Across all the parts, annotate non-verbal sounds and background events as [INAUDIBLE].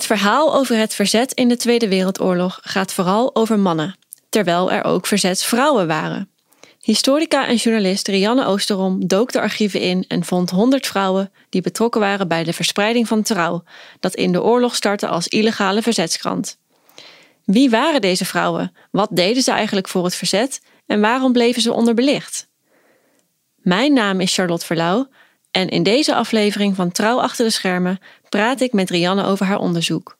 Het verhaal over het verzet in de Tweede Wereldoorlog gaat vooral over mannen, terwijl er ook verzetsvrouwen waren. Historica en journalist Rianne Oosterom dook de archieven in en vond 100 vrouwen die betrokken waren bij de verspreiding van Trouw, dat in de oorlog startte als illegale verzetskrant. Wie waren deze vrouwen? Wat deden ze eigenlijk voor het verzet en waarom bleven ze onderbelicht? Mijn naam is Charlotte Verlauw en in deze aflevering van Trouw achter de schermen praat ik met Rianne over haar onderzoek.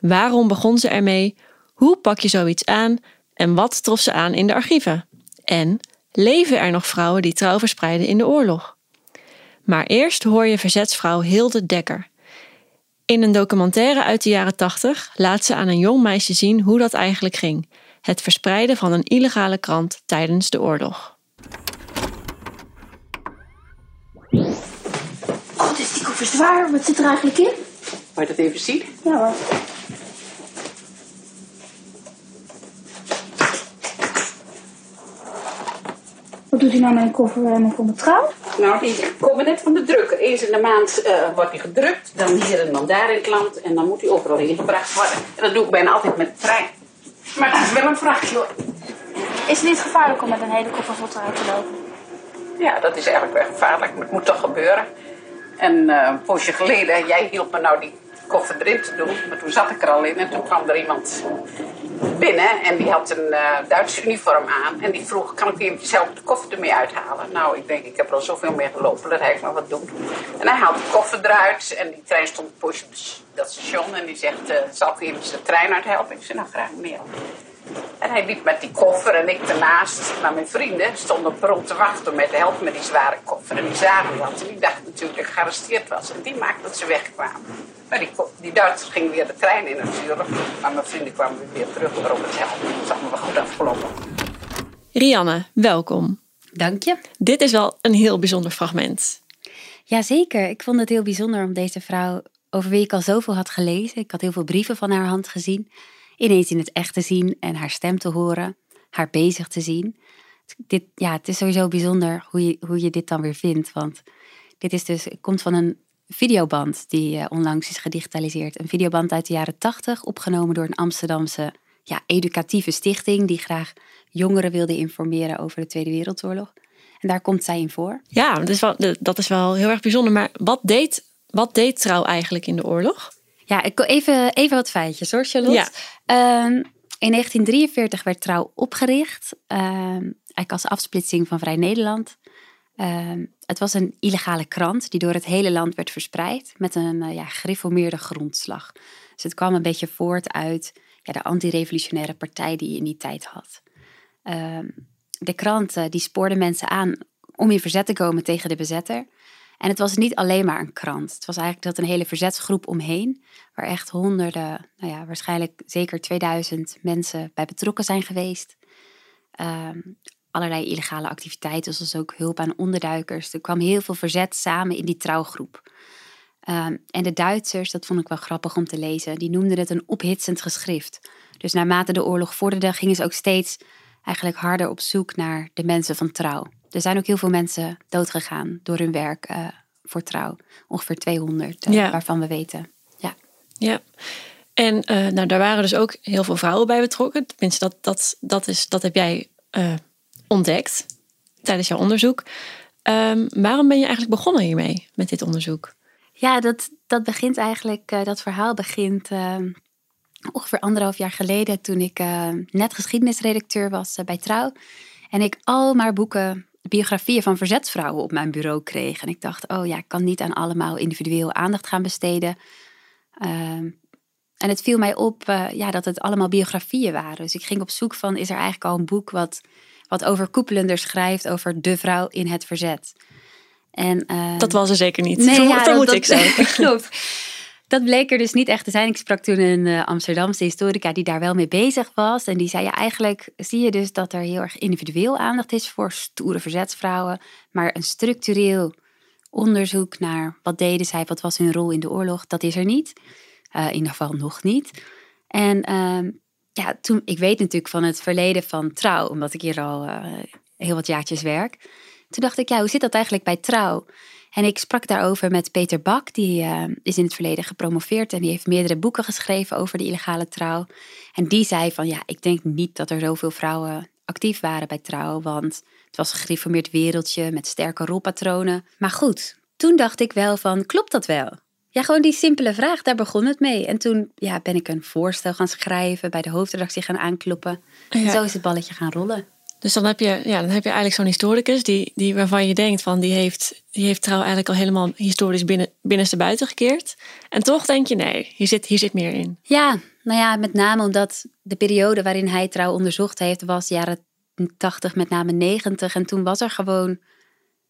Waarom begon ze ermee? Hoe pak je zoiets aan? En wat trof ze aan in de archieven? En leven er nog vrouwen die trouw verspreiden in de oorlog? Maar eerst hoor je verzetsvrouw Hilde Dekker. In een documentaire uit de jaren 80 laat ze aan een jong meisje zien hoe dat eigenlijk ging: het verspreiden van een illegale krant tijdens de oorlog. Zwaar? Wat zit er eigenlijk in? Waar je dat even ziet? Ja hoor. Wat doet hij nou met een koffer en voor mijn trouw? Nou, die komen net van de drukker. Eens in de maand eh, wordt die gedrukt, dan hier en dan daar in het land. En dan moet die overal heen gebracht worden. En dat doe ik bijna altijd met de trein. Maar het is wel een vrachtje hoor. Is het niet gevaarlijk om met een hele koffer vol trouw te lopen? Ja, dat is eigenlijk wel gevaarlijk, maar het moet toch gebeuren. En eh, een poosje geleden, jij hielp me nou die koffer erin te doen. Maar toen zat ik er al in en toen kwam er iemand binnen. En die had een uh, Duitse uniform aan. En die vroeg, kan ik even zelf de koffer ermee uithalen? Nou, ik denk, ik heb er al zoveel mee gelopen, dat hij maar wat doen. En hij haalt de koffer eruit. En die trein stond op dat station. En die zegt, uh, zal ik even de trein uithelpen? Ik zei, nou graag meer. En hij liep met die koffer en ik daarnaast. Maar mijn vrienden stonden op te wachten met te helpen met die zware koffer. En die zagen dat. En die dachten natuurlijk dat ik gearresteerd was. En die maakte dat ze wegkwamen. Maar die, die Duitsers gingen weer de trein in natuurlijk. Maar mijn vrienden kwamen weer terug om het helpen. Dat is allemaal wel goed afgelopen. Rianne, welkom. Dank je. Dit is wel een heel bijzonder fragment. Jazeker. Ik vond het heel bijzonder om deze vrouw, over wie ik al zoveel had gelezen. Ik had heel veel brieven van haar hand gezien ineens in het echt te zien en haar stem te horen, haar bezig te zien. Dit, ja, het is sowieso bijzonder hoe je, hoe je dit dan weer vindt. Want dit is dus, komt van een videoband die uh, onlangs is gedigitaliseerd. Een videoband uit de jaren tachtig, opgenomen door een Amsterdamse ja, educatieve stichting die graag jongeren wilde informeren over de Tweede Wereldoorlog. En daar komt zij in voor. Ja, dat is wel, dat is wel heel erg bijzonder. Maar wat deed, wat deed Trouw eigenlijk in de oorlog? Ja, ik, even, even wat feitjes hoor, Charlotte. Ja. Ehm, in 1943 werd Trouw opgericht, um, eigenlijk als afsplitsing van Vrij Nederland. Ehm, het was een illegale krant die door het hele land werd verspreid met een uh, ja, gereformeerde grondslag. Dus het kwam een beetje voort uit ja, de antirevolutionaire partij die je in die tijd had. de krant uh, die spoorde mensen aan om in verzet te komen tegen de bezetter. En het was niet alleen maar een krant. Het was eigenlijk dat een hele verzetsgroep omheen, waar echt honderden, nou ja, waarschijnlijk zeker 2000 mensen bij betrokken zijn geweest. Ehm, allerlei illegale activiteiten, zoals ook hulp aan onderduikers. Er kwam heel veel verzet samen in die trouwgroep. Ehm, en de Duitsers, dat vond ik wel grappig om te lezen, die noemden het een ophitsend geschrift. Dus naarmate de oorlog vorderde, gingen ze ook steeds eigenlijk harder op zoek naar de mensen van trouw. Er zijn ook heel veel mensen doodgegaan door hun werk uh, voor trouw. Ongeveer 200, uh, waarvan we weten. Ja. ja. En uh, nou, daar waren dus ook heel veel vrouwen bij betrokken. Tenminste, dat, dat, dat, is, dat heb jij ontdekt tijdens jouw onderzoek. Um, waarom ben je eigenlijk begonnen hiermee, met dit onderzoek? Ja, dat, dat begint eigenlijk, dat verhaal begint ehm, ongeveer anderhalf jaar geleden toen ik net geschiedenisredacteur was bij Trouw. En ik al maar boeken biografieën van verzetsvrouwen op mijn bureau kreeg. En ik dacht, oh ja, ik kan niet aan allemaal individueel aandacht gaan besteden. Ehm, en het viel mij op uh, ja, dat het allemaal biografieën waren. Dus ik ging op zoek van, is er eigenlijk al een boek wat, wat overkoepelender schrijft over de vrouw in het verzet? En, uh, dat was er zeker niet. Nee, ja, vermoed dat, ik zo. [LAUGHS] [LAUGHS] Klopt. Dat bleek er dus niet echt te zijn. Ik sprak toen een uh, Amsterdamse historica die daar wel mee bezig was. En die zei, ja, eigenlijk zie je dus dat er heel erg individueel aandacht is voor stoere verzetsvrouwen. Maar een structureel onderzoek naar wat deden zij, wat was hun rol in de oorlog, dat is er niet. Uh, in ieder geval nog niet. En uh, ja, toen, ik weet natuurlijk van het verleden van trouw, omdat ik hier al uh, heel wat jaartjes werk. Toen dacht ik, ja, hoe zit dat eigenlijk bij trouw? En ik sprak daarover met Peter Bak, die uh, is in het verleden gepromoveerd en die heeft meerdere boeken geschreven over de illegale trouw. En die zei van, ja, ik denk niet dat er zoveel vrouwen actief waren bij trouw, want het was een gereformeerd wereldje met sterke rolpatronen. Maar goed, toen dacht ik wel van, klopt dat wel? Ja, gewoon die simpele vraag, daar begon het mee. En toen ja, ben ik een voorstel gaan schrijven, bij de hoofdredactie gaan aankloppen. En zo is het balletje gaan rollen. Dus dan heb je, ja, dan heb je eigenlijk zo'n historicus die, die, waarvan je denkt van die heeft, die heeft trouw eigenlijk al helemaal historisch binnen, binnenste buiten gekeerd. En toch denk je nee, hier zit, hier zit meer in. Ja, nou ja, met name omdat de periode waarin hij trouw onderzocht heeft was jaren 80, met name 90. En toen was er gewoon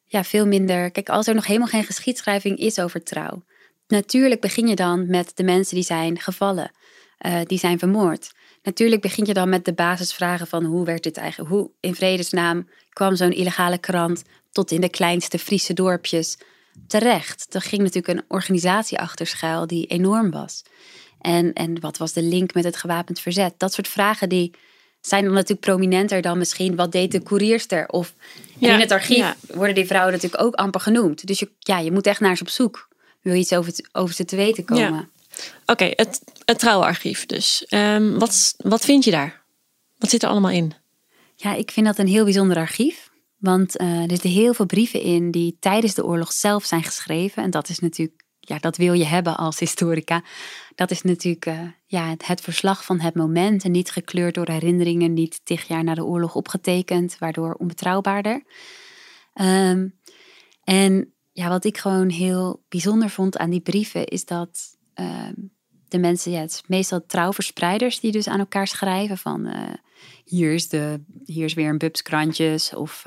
ja, veel minder. Kijk, als er nog helemaal geen geschiedschrijving is over trouw. Natuurlijk begin je dan met de mensen die zijn gevallen, uh, die zijn vermoord. Natuurlijk begin je dan met de basisvragen van hoe werd dit eigenlijk, hoe in vredesnaam kwam zo'n illegale krant tot in de kleinste Friese dorpjes terecht. Er ging natuurlijk een organisatie achter schuil die enorm was. En, en wat was de link met het gewapend verzet? Dat soort vragen die zijn dan natuurlijk prominenter dan misschien wat deed de koerierster. Of in het archief worden die vrouwen natuurlijk ook amper genoemd. Dus je, ja, je moet echt naar ze op zoek. Wil je iets over, over ze te weten komen. Oké, het, het trouwarchief dus. Um, wat, wat vind je daar? Wat zit er allemaal in? Ja, ik vind dat een heel bijzonder archief. Want uh, er zitten heel veel brieven in die tijdens de oorlog zelf zijn geschreven. En dat is natuurlijk, ja, dat wil je hebben als historica. Dat is natuurlijk uh, ja, het, verslag van het moment. En niet gekleurd door herinneringen, niet tig jaar na de oorlog opgetekend, waardoor onbetrouwbaarder. Um, en ja, wat ik gewoon heel bijzonder vond aan die brieven, is dat Ehm, de mensen, ja, het is meestal trouwverspreiders die dus aan elkaar schrijven van uh, hier, is de, hier is weer een bubskrantjes of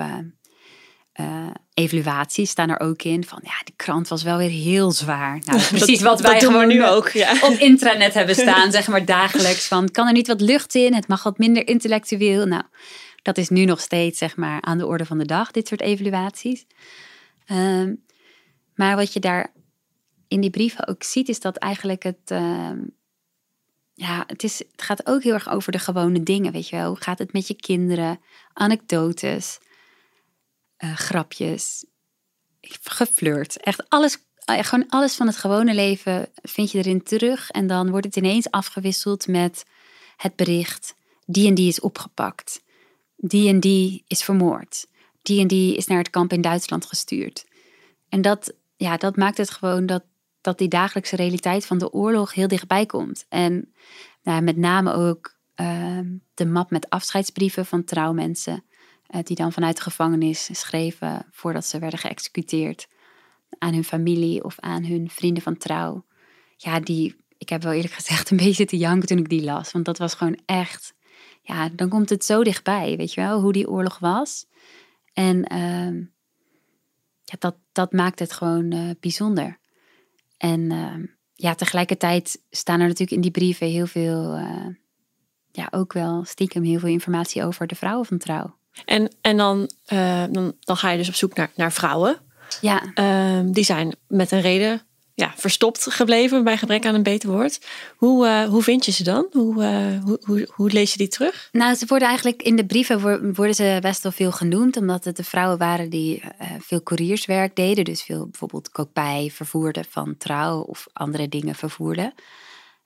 uh, evaluaties staan er ook in van ja, de krant was wel weer heel zwaar. Nou, [LAUGHS] precies wat wij gewoon nu ook ja. [LAUGHS] op intranet hebben staan, [LAUGHS] zeg maar dagelijks van kan er niet wat lucht in, het mag wat minder intellectueel. Nou, dat is nu nog steeds zeg maar aan de orde van de dag, dit soort evaluaties. Um, maar wat je daar in die brieven ook ziet, is dat eigenlijk het. Ehm, ja, het, is, het gaat ook heel erg over de gewone dingen, weet je wel. Hoe gaat het met je kinderen? Anekdotes, uh, grapjes, geflirt. Echt alles, eh, gewoon alles van het gewone leven vind je erin terug. En dan wordt het ineens afgewisseld met het bericht: die en die is opgepakt. Die en die is vermoord. Die en die is naar het kamp in Duitsland gestuurd. En dat, ja, dat maakt het gewoon dat dat die dagelijkse realiteit van de oorlog heel dichtbij komt. En nou, met name ook ehm, de map met afscheidsbrieven van trouwmensen, uh, die dan vanuit de gevangenis schreven voordat ze werden geëxecuteerd aan hun familie of aan hun vrienden van trouw. Ja, die, ik heb wel eerlijk [LAUGHS] gezegd een beetje te janken toen ik die las, want dat was gewoon echt, ja, dan komt het zo dichtbij, weet je wel, hoe die oorlog was. En ehm, ja, dat, dat maakt het gewoon uh, bijzonder. En ehm, ja, tegelijkertijd staan er natuurlijk in die brieven heel veel, uh, ja, ook wel stiekem heel veel informatie over de vrouwen van trouw. En, en dan, uh, dan, dan ga je dus op zoek naar, naar vrouwen. Ja. Uh, die zijn met een reden ja, verstopt gebleven bij gebrek aan een beter woord. Hoe, uh, hoe vind je ze dan? Hoe, uh, hoe, hoe, hoe, lees je die terug? Nou, ze worden eigenlijk in de brieven worden ze best wel veel genoemd, omdat het de vrouwen waren die uh, veel courierswerk deden. Dus veel bijvoorbeeld koopij vervoerden van trouw of andere dingen vervoerden.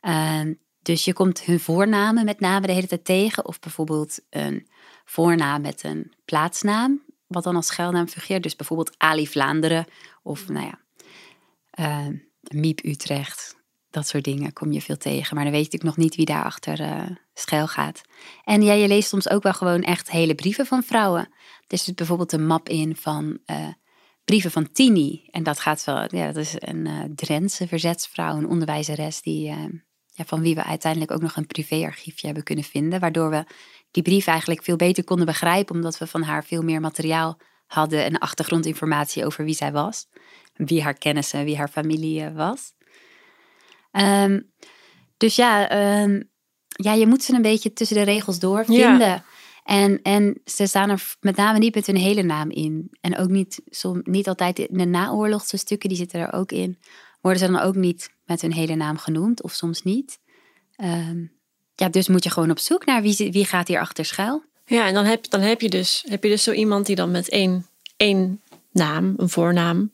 Ehm, dus je komt hun voornamen met name de hele tijd tegen. Of bijvoorbeeld een voornaam met een plaatsnaam, wat dan als schuilnaam fungeert. Dus bijvoorbeeld Ali Vlaanderen of nou ja, uh, Miep Utrecht. dat soort dingen kom je veel tegen. Maar dan weet je natuurlijk nog niet wie daarachter uh, schuil gaat. En ja, je leest soms ook wel gewoon echt hele brieven van vrouwen. Er zit bijvoorbeeld een map in van uh, brieven van Tini. En dat gaat wel, ja, dat is een uh, Drentse verzetsvrouw, een onderwijzeres die, ja, van wie we uiteindelijk ook nog een privéarchiefje hebben kunnen vinden. Waardoor we die brief eigenlijk veel beter konden begrijpen, omdat we van haar veel meer materiaal hadden en achtergrondinformatie over wie zij was. Wie haar kennissen, wie haar familie was. Um, dus ja, um, ja, je moet ze een beetje tussen de regels door vinden. Ja. En, en ze staan er met name niet met hun hele naam in. En ook niet, som, niet altijd in de naoorlogse stukken, die zitten er ook in. Worden ze dan ook niet met hun hele naam genoemd, of soms niet. Um, ja, dus moet je gewoon op zoek naar wie, wie gaat hier achter schuil. Ja, en dan heb, dan heb, je dus, heb je dus zo iemand die dan met één, één naam, een voornaam,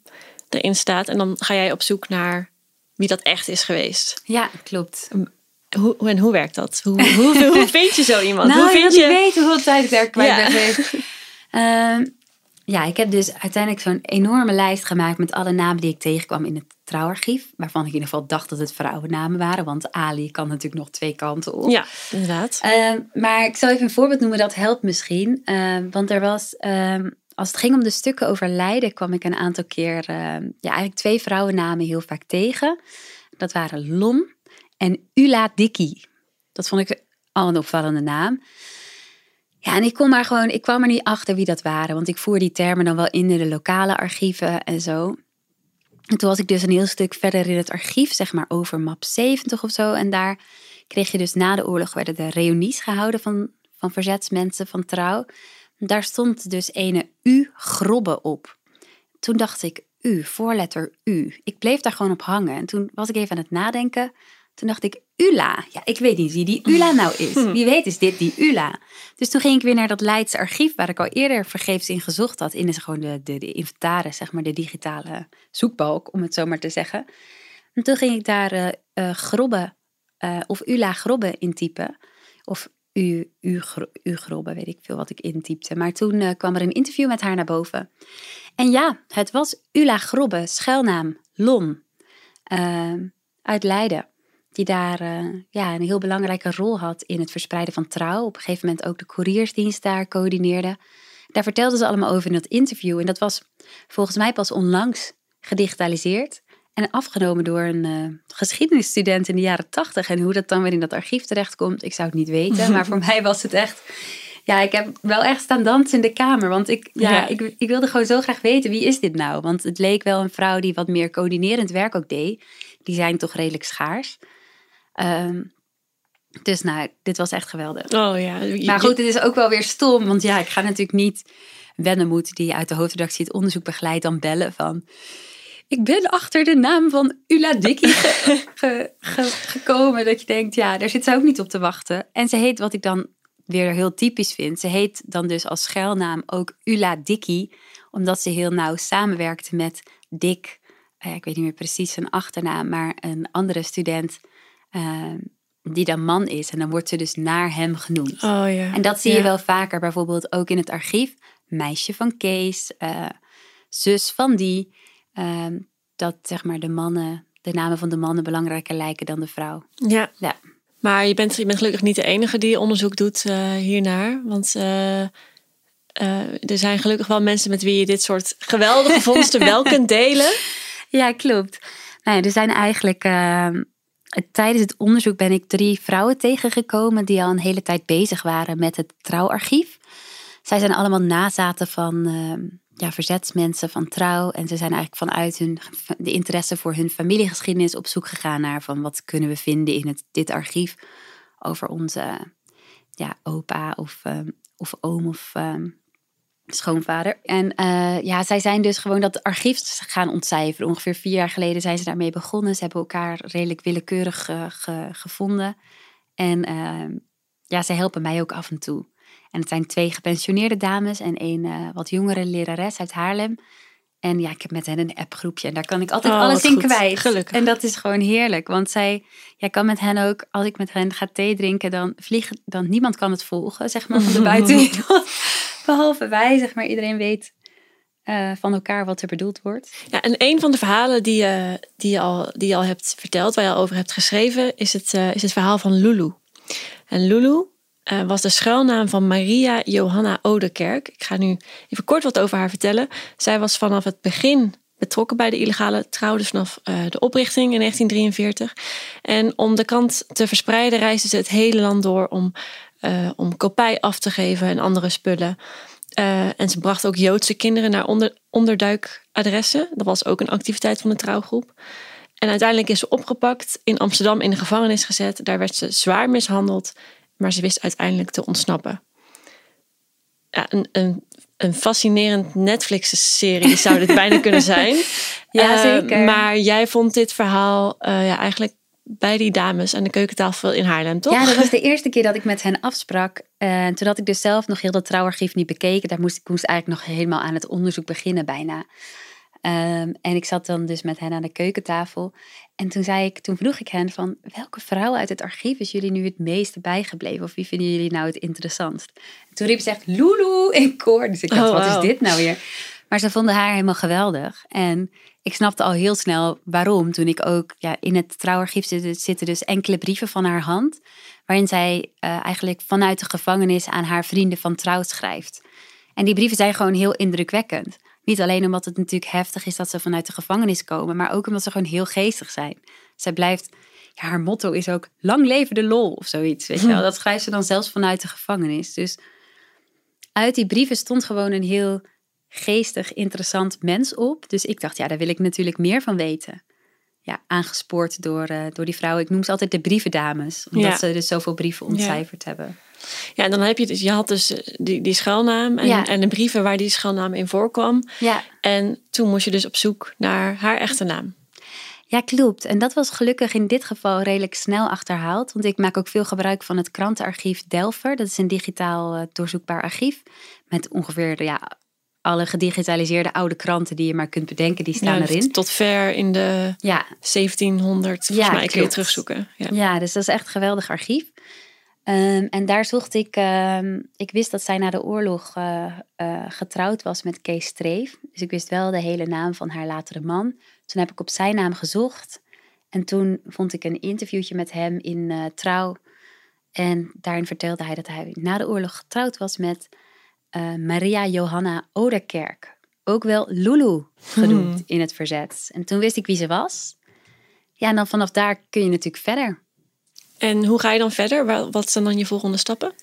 erin staat. En dan ga jij op zoek naar wie dat echt is geweest. Ja, klopt. Hoe, en hoe werkt dat? Hoe, hoe, hoe vind je zo iemand? [LAUGHS] Nou, hoe vind je... weet hoeveel tijd ik daar kwijt ja. ben geweest. Uh, [LAUGHS] ja, ik heb dus uiteindelijk zo'n enorme lijst gemaakt met alle namen die ik tegenkwam in het trouwarchief. Waarvan ik in ieder geval dacht dat het vrouwennamen waren. Want Ali kan natuurlijk nog twee kanten op. Ja, inderdaad. Uh, maar ik zal even een voorbeeld noemen, dat helpt misschien. Uh, want er was, ehm, als het ging om de stukken over Leiden, kwam ik een aantal keer, ja, eigenlijk twee vrouwennamen heel vaak tegen. Dat waren Lon en Ula Dikkie. Dat vond ik al een opvallende naam. Ja, en ik kon maar gewoon, ik kwam er niet achter wie dat waren, want ik voer die termen dan wel in de lokale archieven en zo. En toen was ik dus een heel stuk verder in het archief, zeg maar over map 70 of zo. En daar kreeg je dus na de oorlog werden de reunies gehouden van, van verzetsmensen van trouw. Daar stond dus ene U Grobbe op. Toen dacht ik, U, voorletter U. Ik bleef daar gewoon op hangen. En toen was ik even aan het nadenken. Toen dacht ik, Ula. Ja, ik weet niet wie die Ula nou is. [LAUGHS] Wie weet is dit die Ula. Dus toen ging ik weer naar dat Leidse archief, waar ik al eerder vergeefs in gezocht had. In is gewoon de, de, de inventaris, zeg maar, de digitale zoekbalk, om het zo maar te zeggen. En toen ging ik daar uh, uh, grobbe, uh, of Ula grobbe intypen. Of U, U, weet ik veel wat ik intypte. Maar toen kwam er een interview met haar naar boven. En ja, het was Ula grobbe, schuilnaam Lon, uit Leiden die daar uh, ja, een heel belangrijke rol had in het verspreiden van trouw. Op een gegeven moment ook de couriersdienst daar coördineerde. Daar vertelde ze allemaal over in dat interview. En dat was volgens mij pas onlangs gedigitaliseerd. En afgenomen door een uh, geschiedenisstudent in de jaren tachtig. En hoe dat dan weer in dat archief terechtkomt, ik zou het niet weten. Maar voor [LAUGHS] mij was het echt... Ja, ik heb wel echt staan dansen in de kamer. Want ik, ja, ja. Ik, ik wilde gewoon zo graag weten, wie is dit nou? Want het leek wel een vrouw die wat meer coördinerend werk ook deed. Die zijn toch redelijk schaars. Um, dus nou, dit was echt geweldig. Oh ja. Maar goed, het is ook wel weer stom. Want ja, ik ga natuurlijk niet Wennemoed, die uit de hoofdredactie het onderzoek begeleidt, dan bellen van... Ik ben achter de naam van Ula Dikkie [LAUGHS] ge, ge, ge, gekomen. Dat je denkt, ja, daar zit ze ook niet op te wachten. En ze heet, wat ik dan weer heel typisch vind, ze heet dan dus als schuilnaam ook Ula Dikkie. Omdat ze heel nauw samenwerkte met Dick, eh, ik weet niet meer precies zijn achternaam, maar een andere student Ehm, die dan man is. En dan wordt ze dus naar hem genoemd. Oh, ja. En dat zie je wel vaker, bijvoorbeeld ook in het archief. Meisje van Kees, uh, zus van die. Uh, dat zeg maar de mannen, de namen van de mannen belangrijker lijken dan de vrouw. Ja. ja. Maar je bent, je bent gelukkig niet de enige die onderzoek doet uh, hiernaar. Want uh, er zijn gelukkig wel mensen met wie je dit soort geweldige [LAUGHS] vondsten wel kunt delen. Ja, klopt. Nou ja, er zijn eigenlijk ehm, tijdens het onderzoek ben ik drie vrouwen tegengekomen die al een hele tijd bezig waren met het trouwarchief. Zij zijn allemaal nazaten van uh, ja, verzetsmensen van trouw. En ze zijn eigenlijk vanuit hun, de interesse voor hun familiegeschiedenis op zoek gegaan naar van wat kunnen we vinden in het, dit archief over onze ja, opa of, uh, of oom of ehm, schoonvader. En uh, ja, zij zijn dus gewoon dat archief gaan ontcijferen. Ongeveer vier jaar geleden zijn ze daarmee begonnen. Ze hebben elkaar redelijk willekeurig ge, gevonden. En uh, ja, ze helpen mij ook af en toe. En het zijn twee gepensioneerde dames en een eh, wat jongere lerares uit Haarlem. En ja, ik heb met hen een appgroepje en daar kan ik altijd oh, alles in goed. kwijt. Gelukkig. En dat is gewoon heerlijk, want zij, jij kan met hen ook, als ik met hen ga thee drinken, dan vliegen, dan niemand kan het volgen, zeg maar, van de [LAUGHS] buitenwereld. Behalve wij, zeg maar, iedereen weet uh, van elkaar wat er bedoeld wordt. Ja, en een van de verhalen die, je, die, je al, die je al hebt verteld, waar je al over hebt geschreven, is het, uh, is het verhaal van Lulu. En Lulu uh, was de schuilnaam van Maria Johanna Odekerk. Ik ga nu even kort wat over haar vertellen. Zij was vanaf het begin betrokken bij de illegale trouw, dus vanaf de oprichting in 1943. En om de kant te verspreiden reisde ze het hele land door om, om kopij af te geven en andere spullen. En ze bracht ook Joodse kinderen naar onder, onderduikadressen. Dat was ook een activiteit van de trouwgroep. En uiteindelijk is ze opgepakt, in Amsterdam in de gevangenis gezet. Daar werd ze zwaar mishandeld, maar ze wist uiteindelijk te ontsnappen. Ja, een, een, een fascinerend Netflix-serie zou dit bijna kunnen [LAUGHS] zijn. Ja, uh, zeker. Maar jij vond dit verhaal uh, ja, eigenlijk bij die dames aan de keukentafel in Haarlem, toch? Ja, dat was de [LAUGHS] eerste keer dat ik met hen afsprak. En toen had ik dus zelf nog heel dat trouwarchief niet bekeken. Daar moest ik moest eigenlijk nog helemaal aan het onderzoek beginnen bijna. Um, en ik zat dan dus met hen aan de keukentafel. En toen, zei ik, toen vroeg ik hen van... welke vrouw uit het archief is jullie nu het meeste bijgebleven? Of wie vinden jullie nou het interessantst? En toen riep ze echt Lulu in koor. Dus ik dacht, Oh, wat is dit nou weer? Maar ze vonden haar helemaal geweldig. En ik snapte al heel snel waarom. Toen ik ook ja, in het trouwarchief zitten, zitten dus enkele brieven van haar hand. Waarin zij eh, eigenlijk vanuit de gevangenis aan haar vrienden van trouw schrijft. En die brieven zijn gewoon heel indrukwekkend. Niet alleen omdat het natuurlijk heftig is dat ze vanuit de gevangenis komen, maar ook omdat ze gewoon heel geestig zijn. Zij blijft, ja, haar motto is ook lang leven de lol of zoiets. Weet je wel? [LAUGHS] Dat schrijft ze dan zelfs vanuit de gevangenis. Dus uit die brieven stond gewoon een heel geestig, interessant mens op. Dus ik dacht, ja, daar wil ik natuurlijk meer van weten. Ja, aangespoord door, uh, door die vrouwen. Ik noem ze altijd de brievendames, omdat Ja. ze dus zoveel brieven ontcijferd hebben. Ja, en dan heb je dus, je had dus die, die schuilnaam en, Ja. en de brieven waar die schuilnaam in voorkwam. Ja, En toen moest je dus op zoek naar haar echte naam. Ja, klopt. En dat was gelukkig in dit geval redelijk snel achterhaald. Want ik maak ook veel gebruik van het krantenarchief Delver. Dat is een digitaal eh, doorzoekbaar archief. Met ongeveer ja, alle gedigitaliseerde oude kranten die je maar kunt bedenken, die staan Ja, erin. Tot ver in de Ja, 1700, volgens Ja, mij kun je terugzoeken. Ja. ja, dus dat is echt een geweldig archief. Ehm, en daar zocht ik, ehm, ik wist dat zij na de oorlog eh, eh, getrouwd was met Kees Streef. Dus ik wist wel de hele naam van haar latere man. Toen heb ik op zijn naam gezocht. En toen vond ik een interviewtje met hem in eh, Trouw. En daarin vertelde hij dat hij na de oorlog getrouwd was met Maria Johanna Oderkerk. Ook wel Lulu genoemd [LAUGHS] in het verzet. En toen wist ik wie ze was. Ja, en dan vanaf daar kun je natuurlijk verder. En hoe ga je dan verder? Wa- Wat zijn dan je volgende stappen?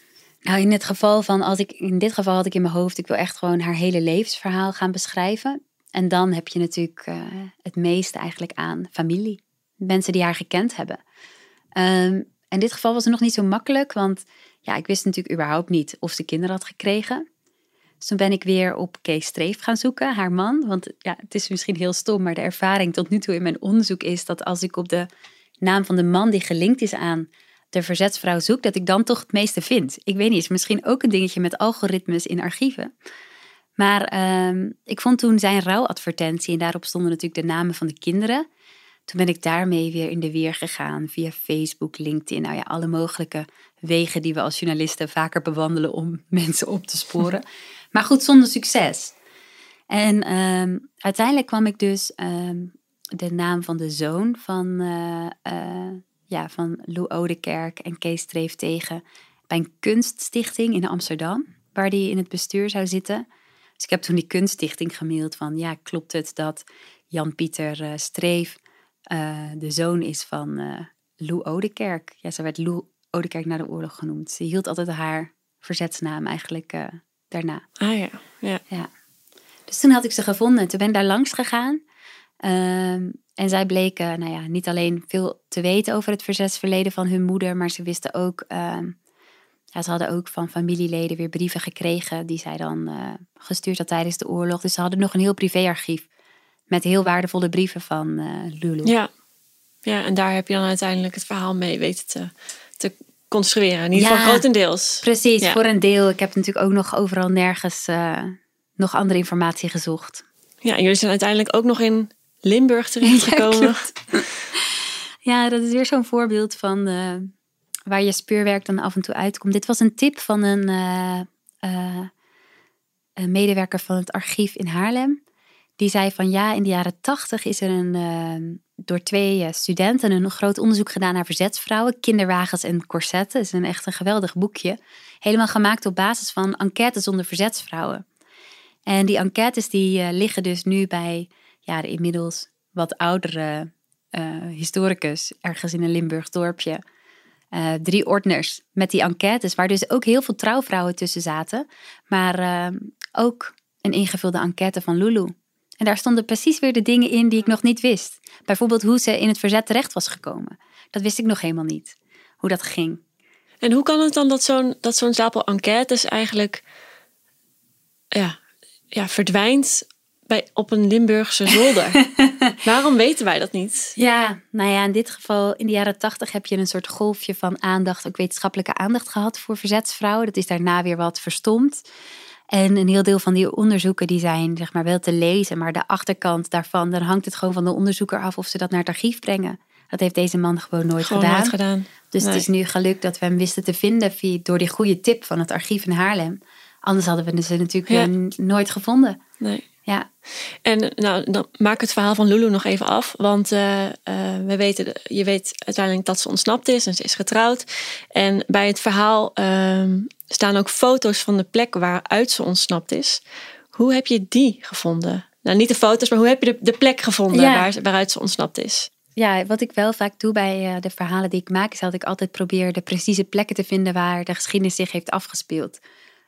Nou, in het geval van, als ik, in dit geval had ik in mijn hoofd, ik wil echt gewoon haar hele levensverhaal gaan beschrijven. En dan heb je natuurlijk eh, het meeste eigenlijk aan familie. Mensen die haar gekend hebben. Ehm, in dit geval was het nog niet zo makkelijk, want ja, ik wist natuurlijk überhaupt niet of ze kinderen had gekregen. Dus toen ben ik weer op Kees Streef gaan zoeken, haar man. Want ja, het is misschien heel stom, maar de ervaring tot nu toe in mijn onderzoek is dat als ik op de naam van de man die gelinkt is aan de verzetsvrouw zoek, dat ik dan toch het meeste vind. Ik weet niet, is misschien ook een dingetje met algoritmes in archieven. Maar ehm, ik vond toen zijn rouwadvertentie en daarop stonden natuurlijk de namen van de kinderen. Toen ben ik daarmee weer in de weer gegaan via Facebook, LinkedIn, nou ja, alle mogelijke wegen die we als journalisten vaker bewandelen om [LAUGHS] mensen op te sporen. Maar goed, zonder succes. En ehm, uiteindelijk kwam ik dus ehm, de naam van de zoon van, eh, eh, ja, van Lou Oudekerk en Kees Streef tegen bij een kunststichting in Amsterdam, waar die in het bestuur zou zitten. Dus ik heb toen die kunststichting gemaild van, ja, klopt het dat Jan-Pieter eh, Streef de zoon is van Lou Oudekerk? Ja, ze werd Lou Oudekerk na de oorlog genoemd. Ze hield altijd haar verzetsnaam eigenlijk daarna. Ah ja, ja. Ja. Dus toen had ik ze gevonden. Toen ben ik daar langs gegaan. Ehm, en zij bleken nou ja, niet alleen veel te weten over het verzetsverleden van hun moeder, maar ze wisten ook, ehm, ja, ze hadden ook van familieleden weer brieven gekregen die zij dan eh, gestuurd had tijdens de oorlog. Dus ze hadden nog een heel privéarchief met heel waardevolle brieven van eh Lulu. Ja. ja, en daar heb je dan uiteindelijk het verhaal mee weten te, te construeren. In ieder geval Ja. grotendeels. Precies, Ja. voor een deel. Ik heb natuurlijk ook nog overal nergens eh, nog andere informatie gezocht. Ja, en jullie zijn uiteindelijk ook nog in Limburg [LAUGHS] terechtgekomen. klopt. [LAUGHS] Ja, dat is weer zo'n voorbeeld van eh, waar je speurwerk dan af en toe uitkomt. Dit was een tip van een, eh, eh, een medewerker van het archief in Haarlem. Die zei van ja, in de jaren tachtig is er een, door twee studenten een groot onderzoek gedaan naar verzetsvrouwen, kinderwagens en corsetten. Het is een echt een geweldig boekje. Helemaal gemaakt op basis van enquêtes onder verzetsvrouwen. En die enquêtes die liggen dus nu bij ja, de inmiddels wat oudere historicus ergens in een Limburg dorpje. Uh, drie ordners met die enquêtes, waar dus ook heel veel trouwvrouwen tussen zaten. Maar uh, ook een ingevulde enquête van Lulu. En daar stonden precies weer de dingen in die ik nog niet wist. Bijvoorbeeld hoe ze in het verzet terecht was gekomen. Dat wist ik nog helemaal niet. Hoe dat ging. En hoe kan het dan dat zo'n zo'n stapel enquêtes eigenlijk ja, ja, verdwijnt bij, op een Limburgse zolder? [LAUGHS] Waarom weten wij dat niet? Ja, nou ja, in dit geval, in de jaren tachtig heb je een soort golfje van aandacht, ook wetenschappelijke aandacht gehad voor verzetsvrouwen. Dat is daarna weer wat verstomd. En een heel deel van die onderzoeken die zijn zeg maar wel te lezen, maar de achterkant daarvan, dan hangt het gewoon van de onderzoeker af of ze dat naar het archief brengen. Dat heeft deze man gewoon nooit gewoon gedaan. Nooit gedaan. Dus het is nu gelukt dat we hem wisten te vinden via, door die goede tip van het archief in Haarlem. Anders hadden we ze natuurlijk nooit gevonden. Nee. Ja. En nou, dan maak het verhaal van Lulu nog even af. Want uh, uh, we weten, je weet uiteindelijk dat ze ontsnapt is en ze is getrouwd. En bij het verhaal uh, staan ook foto's van de plek waaruit ze ontsnapt is. Hoe heb je die gevonden? Nou, niet de foto's, maar hoe heb je de, de plek gevonden ja. waar, waaruit ze ontsnapt is? Ja, wat ik wel vaak doe bij de verhalen die ik maak, is dat ik altijd probeer de precieze plekken te vinden waar de geschiedenis zich heeft afgespeeld.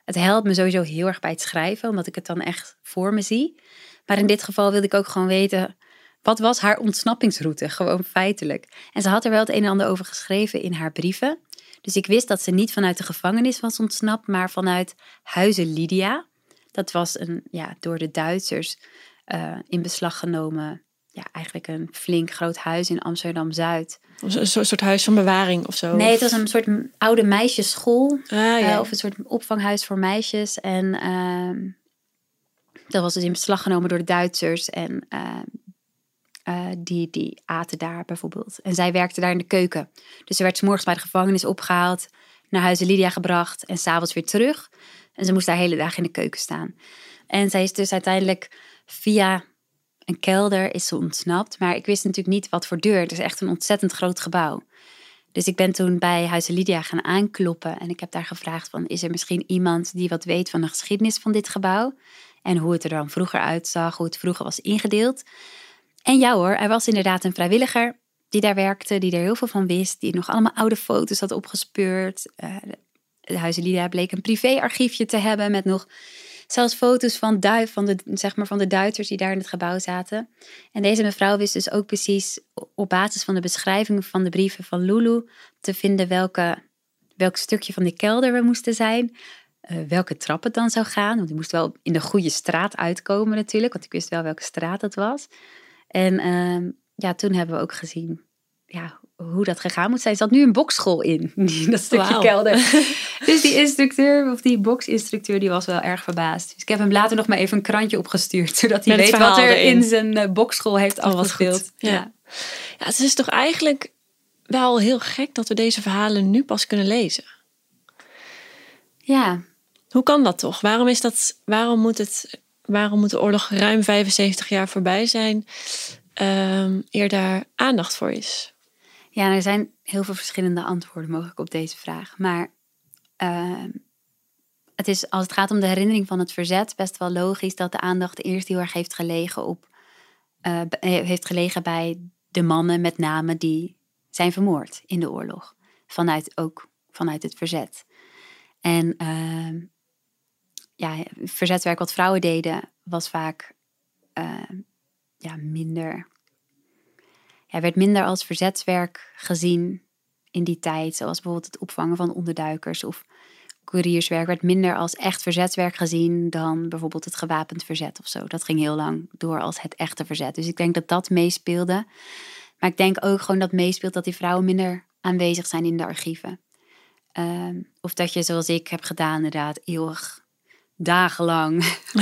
Het helpt me sowieso heel erg bij het schrijven, omdat ik het dan echt voor me zie. Maar in dit geval wilde ik ook gewoon weten, wat was haar ontsnappingsroute? Gewoon feitelijk. En ze had er wel het een en ander over geschreven in haar brieven. Dus ik wist dat ze niet vanuit de gevangenis was ontsnapt, maar vanuit Huizen Lydia. Dat was een ja, door de Duitsers uh, in beslag genomen, ja, eigenlijk een flink groot huis in Amsterdam Zuid. Een soort huis van bewaring of zo? Nee, het was een soort oude meisjesschool. Ah, ja. uh, of een soort opvanghuis voor meisjes. En uh, dat was dus in beslag genomen door de Duitsers. En uh, die, die aten daar bijvoorbeeld. En zij werkte daar in de keuken. Dus ze werd s morgens bij de gevangenis opgehaald. Naar Huizen Lydia gebracht. En s'avonds weer terug. En ze moest daar hele dagen in de keuken staan. En zij is dus uiteindelijk via een kelder is ze ontsnapt. Maar ik wist natuurlijk niet wat voor deur. Het is echt een ontzettend groot gebouw. Dus ik ben toen bij Huizen Lydia gaan aankloppen. En ik heb daar gevraagd van, is er misschien iemand die wat weet van de geschiedenis van dit gebouw? En hoe het er dan vroeger uitzag, hoe het vroeger was ingedeeld. En ja hoor, er was inderdaad een vrijwilliger die daar werkte, die er heel veel van wist. Die nog allemaal oude foto's had opgespeurd. Uh, de Huizen Lydia bleek een privéarchiefje te hebben met nog zelfs foto's van, van, de, zeg maar van de Duitsers die daar in het gebouw zaten. En deze mevrouw wist dus ook precies op basis van de beschrijving van de brieven van Lulu te vinden welke, welk stukje van de kelder we moesten zijn. Uh, welke trap het dan zou gaan. Want die moest wel in de goede straat uitkomen natuurlijk. Want ik wist wel welke straat het was. En uh, ja, toen hebben we ook gezien ja, hoe dat gegaan moet zijn. Zat nu een bokschool in, [LAUGHS] dat stukje wow. kelder. [LAUGHS] dus die instructeur, of die boksinstructeur, die was wel erg verbaasd. Dus ik heb hem later nog maar even een krantje opgestuurd, [LAUGHS] zodat hij Met weet wat er erin. in zijn uh, bokschool heeft Oh, afgespeeld. Ja. ja, het is toch eigenlijk wel heel gek dat we deze verhalen nu pas kunnen lezen. ja. Hoe kan dat toch? Waarom, is dat, waarom, moet, het, waarom moet de oorlog ruim 75 jaar voorbij zijn um, eer daar aandacht voor is? Ja, er zijn heel veel verschillende antwoorden mogelijk op deze vraag. Maar uh, het is, als het gaat om de herinnering van het verzet, best wel logisch dat de aandacht eerst heel erg heeft gelegen, op, uh, heeft gelegen bij de mannen met name die zijn vermoord in de oorlog. Vanuit, ook vanuit het verzet. En uh, ja, verzetswerk wat vrouwen deden was vaak uh, ja, minder hij werd minder als verzetswerk gezien in die tijd, zoals bijvoorbeeld het opvangen van onderduikers of courierswerk, werd minder als echt verzetswerk gezien dan bijvoorbeeld het gewapend verzet of zo. Dat ging heel lang door als het echte verzet. Dus ik denk dat dat meespeelde. Maar ik denk ook gewoon dat meespeelt dat die vrouwen minder aanwezig zijn in de archieven. Um, of dat je, zoals ik heb gedaan, inderdaad, eeuwig dagenlang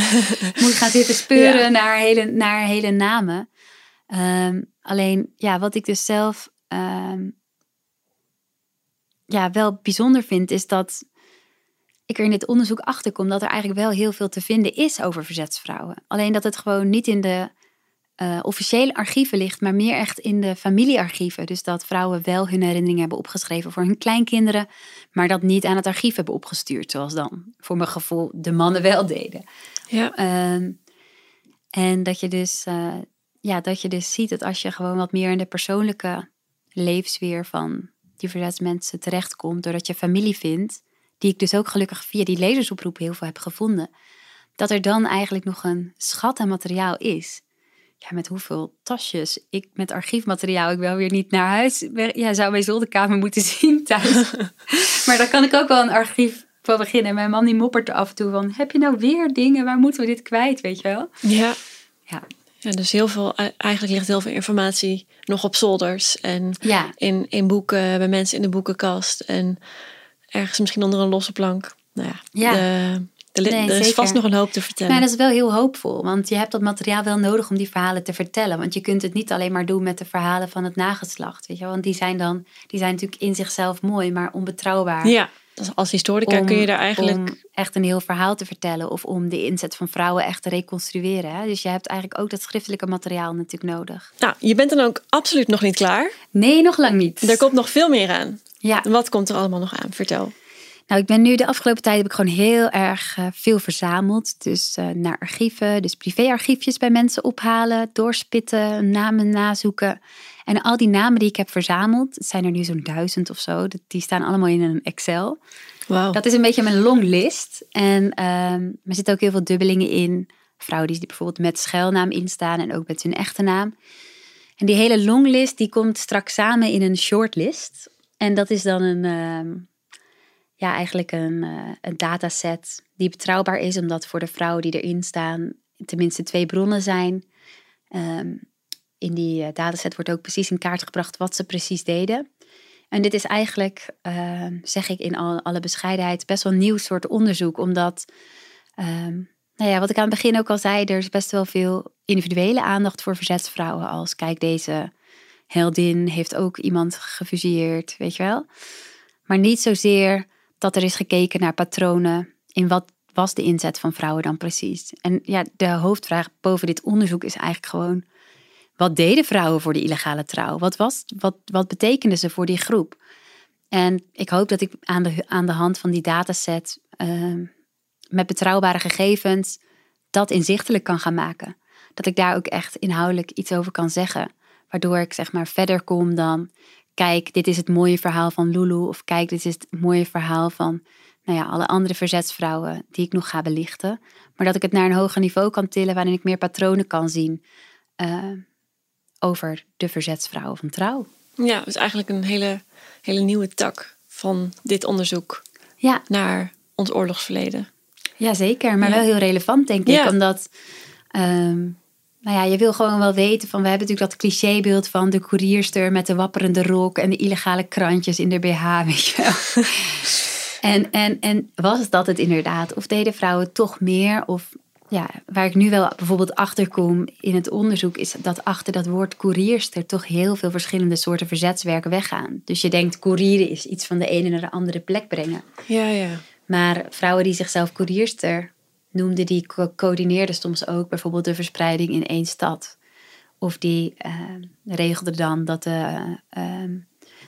[LAUGHS] moet gaan zitten speuren ja. naar, hele, naar hele namen. Um, alleen, ja, wat ik dus zelf um, ja, wel bijzonder vind, is dat ik er in dit onderzoek achter kom dat er eigenlijk wel heel veel te vinden is over verzetsvrouwen. Alleen dat het gewoon niet in de uh, officiële archieven ligt, maar meer echt in de familiearchieven. Dus dat vrouwen wel hun herinneringen hebben opgeschreven voor hun kleinkinderen, maar dat niet aan het archief hebben opgestuurd, zoals dan voor mijn gevoel de mannen wel deden. Ja. Ehm, en dat je, dus, uh, ja, dat je dus ziet dat als je gewoon wat meer in de persoonlijke levensfeer van die verzetsmensen terechtkomt, doordat je familie vindt, die ik dus ook gelukkig via die lezersoproep heel veel heb gevonden, dat er dan eigenlijk nog een schat aan materiaal is ja, met hoeveel tasjes ik met archiefmateriaal ik wel weer niet naar huis ja, zou mijn zolderkamer moeten [LAUGHS] zien thuis. [LAUGHS] maar daar kan ik ook wel een archief van beginnen. Mijn man die moppert er af en toe van, heb je nou weer dingen? Waar moeten we dit kwijt, weet je wel? Ja. Ja. Ja, dus heel veel, eigenlijk ligt heel veel informatie nog op zolders en ja. in, in boeken, bij mensen in de boekenkast en ergens misschien onder een losse plank. Nou ja, ja. De, er, is vast nog een hoop te vertellen. Nou, dat is wel heel hoopvol, want je hebt dat materiaal wel nodig om die verhalen te vertellen. Want je kunt het niet alleen maar doen met de verhalen van het nageslacht, weet je Want die zijn dan, die zijn natuurlijk in zichzelf mooi, maar onbetrouwbaar. Ja, dus als historica kun je daar eigenlijk... Om echt een heel verhaal te vertellen of om de inzet van vrouwen echt te reconstrueren. Hè? Dus je hebt eigenlijk ook dat schriftelijke materiaal natuurlijk nodig. Nou, je bent dan ook absoluut nog niet klaar. Nee, nog lang niet. Er komt nog veel meer aan. Ja. Wat komt er allemaal nog aan? Vertel. Nou, ik ben nu de afgelopen tijd heb ik gewoon heel erg uh, veel verzameld. Dus uh, naar archieven, dus privéarchiefjes bij mensen ophalen, doorspitten, namen nazoeken. En al die namen die ik heb verzameld, het zijn er nu zo'n duizend of zo, die staan allemaal in een Excel. Wow. Dat is een beetje mijn longlist. En um, er zitten ook heel veel dubbelingen in. Vrouwen die bijvoorbeeld met schuilnaam instaan en ook met hun echte naam. En die hele longlist die komt straks samen in een shortlist. En dat is dan een, uh, ja, eigenlijk een, uh, een dataset die betrouwbaar is, omdat voor de vrouwen die erin staan tenminste twee bronnen zijn. Um, in die uh, dataset wordt ook precies in kaart gebracht wat ze precies deden. En dit is eigenlijk, uh, zeg ik in al, alle bescheidenheid, best wel een nieuw soort onderzoek, omdat, um, nou ja, wat ik aan het begin ook al zei, er is best wel veel individuele aandacht voor verzetsvrouwen. Als kijk, deze heldin heeft ook iemand gefuseerd, weet je wel. Maar niet zozeer dat er is gekeken naar patronen in wat was de inzet van vrouwen dan precies. En ja, de hoofdvraag boven dit onderzoek is eigenlijk gewoon: wat deden vrouwen voor de illegale trouw? Wat, was, wat, wat betekenden ze voor die groep? En ik hoop dat ik aan de, aan de hand van die dataset uh, met betrouwbare gegevens dat inzichtelijk kan gaan maken. Dat ik daar ook echt inhoudelijk iets over kan zeggen. Waardoor ik zeg maar verder kom dan kijk, dit is het mooie verhaal van Lulu. Of kijk, dit is het mooie verhaal van nou ja, alle andere verzetsvrouwen die ik nog ga belichten. Maar dat ik het naar een hoger niveau kan tillen waarin ik meer patronen kan zien uh, over de verzetsvrouwen van trouw. Ja, dus eigenlijk een hele, hele nieuwe tak van dit onderzoek ja. naar ons oorlogsverleden. Jazeker, maar ja. wel heel relevant denk ik. Ja. Omdat um, nou ja, je wil gewoon wel weten van, we hebben natuurlijk dat clichébeeld van de koerierster met de wapperende rok en de illegale krantjes in de BH, [LAUGHS] weet je wel. [LAUGHS] en, en, en was dat het inderdaad? Of deden vrouwen toch meer? Of ja, waar ik nu wel bijvoorbeeld achter kom in het onderzoek, is dat achter dat woord koerierster toch heel veel verschillende soorten verzetswerk weggaan. Dus je denkt, koerieren is iets van de ene naar de andere plek brengen. Ja, ja. Maar vrouwen die zichzelf koerierster noemden, die co coördineerden soms ook bijvoorbeeld de verspreiding in één stad. Of die uh, regelden dan dat de, uh,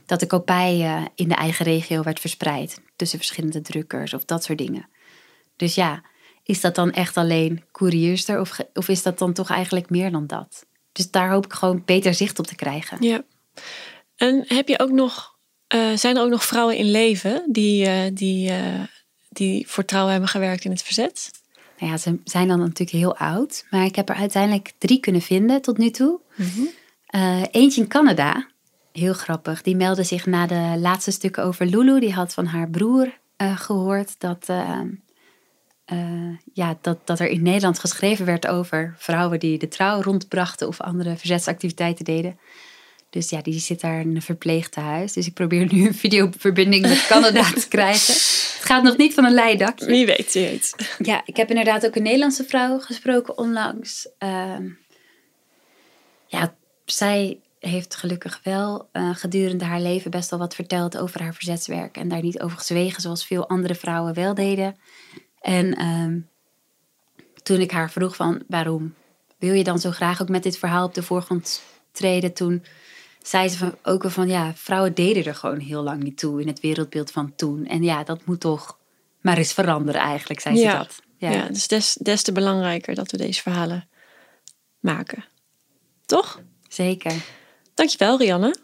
dat de kopij uh, in de eigen regio werd verspreid tussen verschillende drukkers of dat soort dingen. Dus ja, is dat dan echt alleen koerierster of, of is dat dan toch eigenlijk meer dan dat? Dus daar hoop ik gewoon beter zicht op te krijgen. Ja. En heb je ook nog, uh, zijn er ook nog vrouwen in leven die, uh, die, uh, die voor trouw hebben gewerkt in het verzet? Nou ja, ze zijn dan natuurlijk heel oud, maar ik heb er uiteindelijk drie kunnen vinden tot nu toe. Mm -hmm. eentje in Canada, heel grappig, die meldde zich na de laatste stukken over Lulu. Die had van haar broer gehoord dat uh, ja, dat, dat er in Nederland geschreven werd over vrouwen die de trouw rondbrachten of andere verzetsactiviteiten deden. Dus ja, die zit daar in een verpleegtehuis. Dus ik probeer nu een videoverbinding met [LAUGHS] Canada te krijgen. Het gaat nog niet van een leidakje. Wie weet, wie weet. Ja, ik heb inderdaad ook een Nederlandse vrouw gesproken onlangs. Uh, ja, zij heeft gelukkig wel uh, gedurende haar leven best wel wat verteld over haar verzetswerk. En daar niet over gezwegen, zoals veel andere vrouwen wel deden. En ehm, toen ik haar vroeg van waarom wil je dan zo graag ook met dit verhaal op de voorgrond treden, toen zei ze van, ook al van ja, vrouwen deden er gewoon heel lang niet toe in het wereldbeeld van toen. En ja, dat moet toch maar eens veranderen eigenlijk, zei ze dat. Ja, ja dus des, des te belangrijker dat we deze verhalen maken. Toch? Zeker. Dankjewel, Rianne.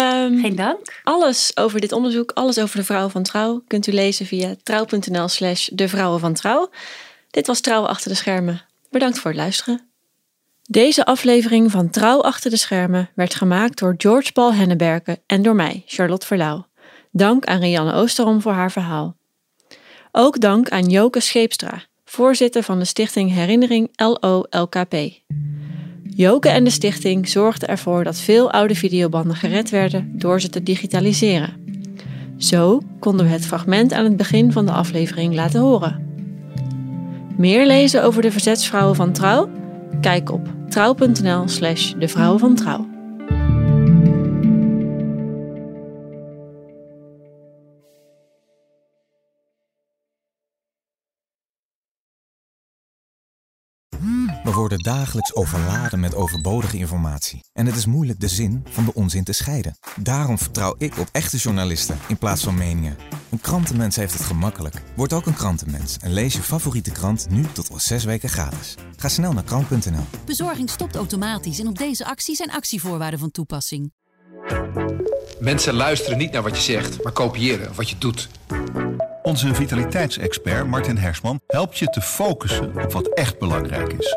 Um, Geen dank. Alles over dit onderzoek, alles over de vrouwen van Trouw, kunt u lezen via trouw.nl slash de vrouwen van Trouw. Dit was Trouw achter de schermen. Bedankt voor het luisteren. Deze aflevering van Trouw achter de schermen werd gemaakt door George Paul Henneberken en door mij, Charlotte Verlauw. Dank aan Rianne Oosterom voor haar verhaal. Ook dank aan Joke Scheepstra, voorzitter van de stichting Herinnering LOLKP. Joke en de stichting zorgden ervoor dat veel oude videobanden gered werden door ze te digitaliseren. Zo konden we het fragment aan het begin van de aflevering laten horen. Meer lezen over de verzetsvrouwen van Trouw? Kijk op trouw.nl slash de vrouwen van Trouw. Worden dagelijks overladen met overbodige informatie. En het is moeilijk de zin van de onzin te scheiden. Daarom vertrouw ik op echte journalisten in plaats van meningen. Een krantenmens heeft het gemakkelijk. Word ook een krantenmens en lees je favoriete krant nu tot al zes weken gratis. Ga snel naar krant.nl. Bezorging stopt automatisch en op deze actie zijn actievoorwaarden van toepassing. Mensen luisteren niet naar wat je zegt, maar kopiëren wat je doet. Onze vitaliteitsexpert Martin Hersman helpt je te focussen op wat echt belangrijk is.